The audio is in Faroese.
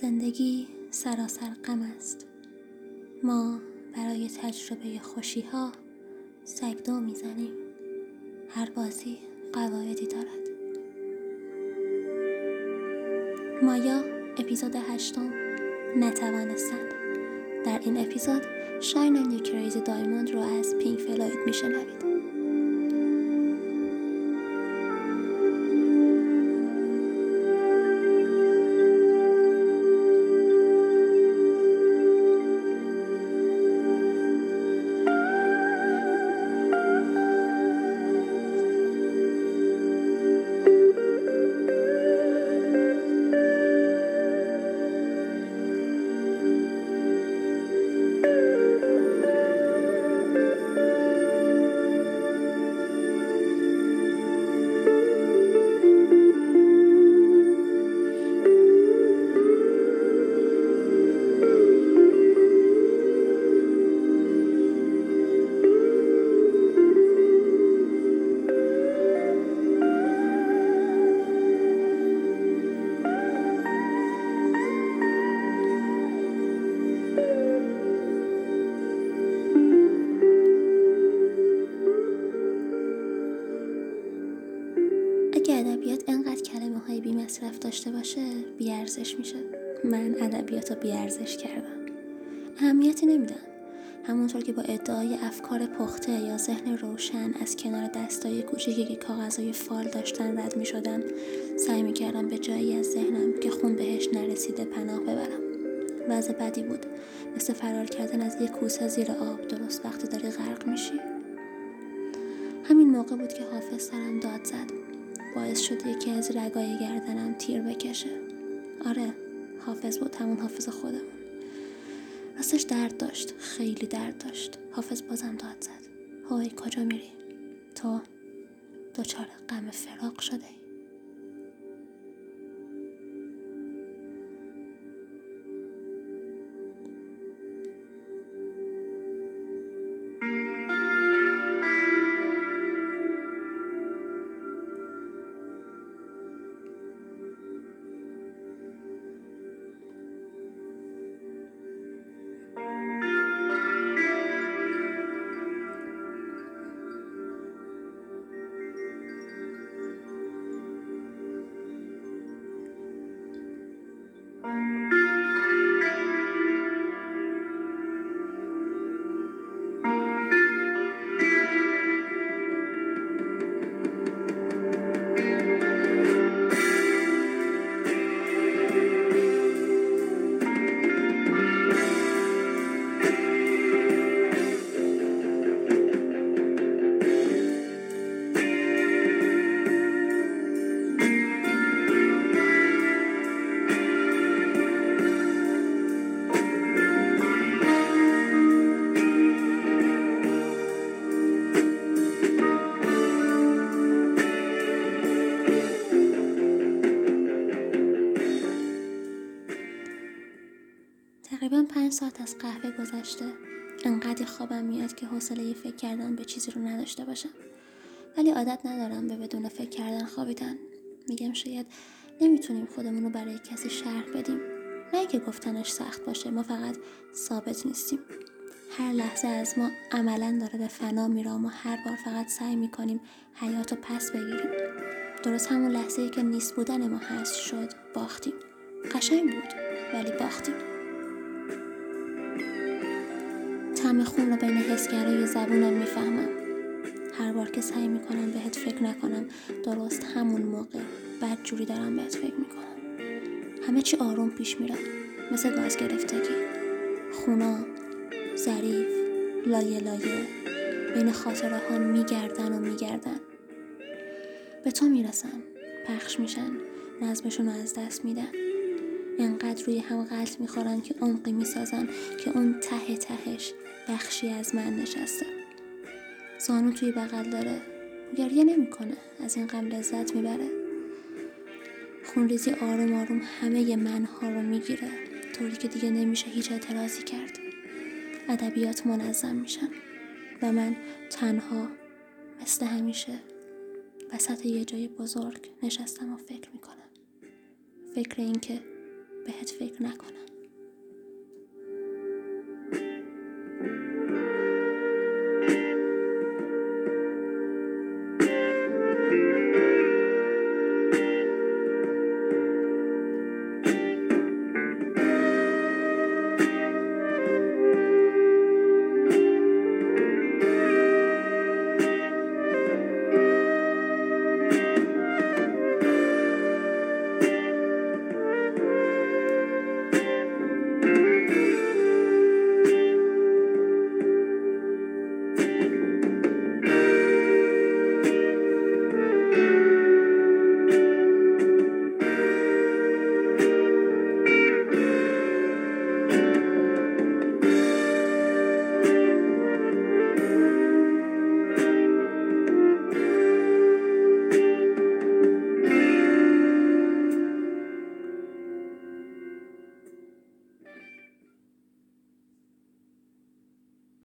زندگی سراسر غم است. ما برای تجربه خوشی ها سگدو میزنیم. هر بازی قواعدی دارد. مایا اپیزود هشتم نتوانستند در این اپیزود شاین اند یو کریزی دایموند رو از پینک فلوید میشنوید. داشته باشه بیارزش میشه. من ادبیات رو بیارزش کردم. اهمیتی نمیدم. همونطور که با ادعای افکار پخته یا ذهن روشن از کنار دستای کوچیکی که کاغذهای فال داشتن رد می شدم سعی می کردم به جایی از ذهنم که خون بهش نرسیده پناه ببرم. وضع بدی بود. مثل فرار کردن از یک کوسه زیر آب درست وقتی داری غرق میشی. همین موقع بود که حافظ سرم داد زد. باعث شد یکی از رگای گردنم تیر بکشه آره حافظ بود همون حافظ خودمون راستش درد داشت خیلی درد داشت حافظ بازم داد زد های کجا میری تو دچار غم فراق شده تقریبا پنج ساعت از قهوه گذشته. انقدر خوابم میاد که حوصله فکر کردن به چیزی رو نداشته باشم. ولی عادت ندارم به بدون فکر کردن خوابیدن. میگم شاید نمیتونیم خودمون رو برای کسی شرح بدیم. نه که گفتنش سخت باشه ما فقط ثابت نیستیم. هر لحظه از ما عملا داره به فنا میره و ما هر بار فقط سعی میکنیم حیات رو پس بگیریم. درست همون لحظه ای که نیست بودن ما هست شد باختیم. قشنگ بود ولی باختیم. تم خون رو بین حسگرای زبونم میفهمم. هر بار که سعی میکنم بهت فکر نکنم درست همون موقع بد جوری دارم بهت فکر میکنم. همه چی آروم پیش میره مثل گاز گرفتگی خونا ظریف لایه لایه بین خاطره ها میگردن و میگردن. به تو میرسن پخش میشن نظمشون رو از دست میدن. انقدر روی هم قلب میخورن که عمقی میسازن که اون ته تهش بخشی از من نشسته. زانو توی بغل داره. گریه نمیکنه. از این غم لذت میبره. خونریزی آروم آروم همه منها رو میگیره. طوری که دیگه نمیشه هیچ اعتراضی کرد. ادبیات منظم میشن. و من تنها مثل همیشه وسط یه جای بزرگ نشستم و فکر میکنم. فکر این که بهت فکر نکنم.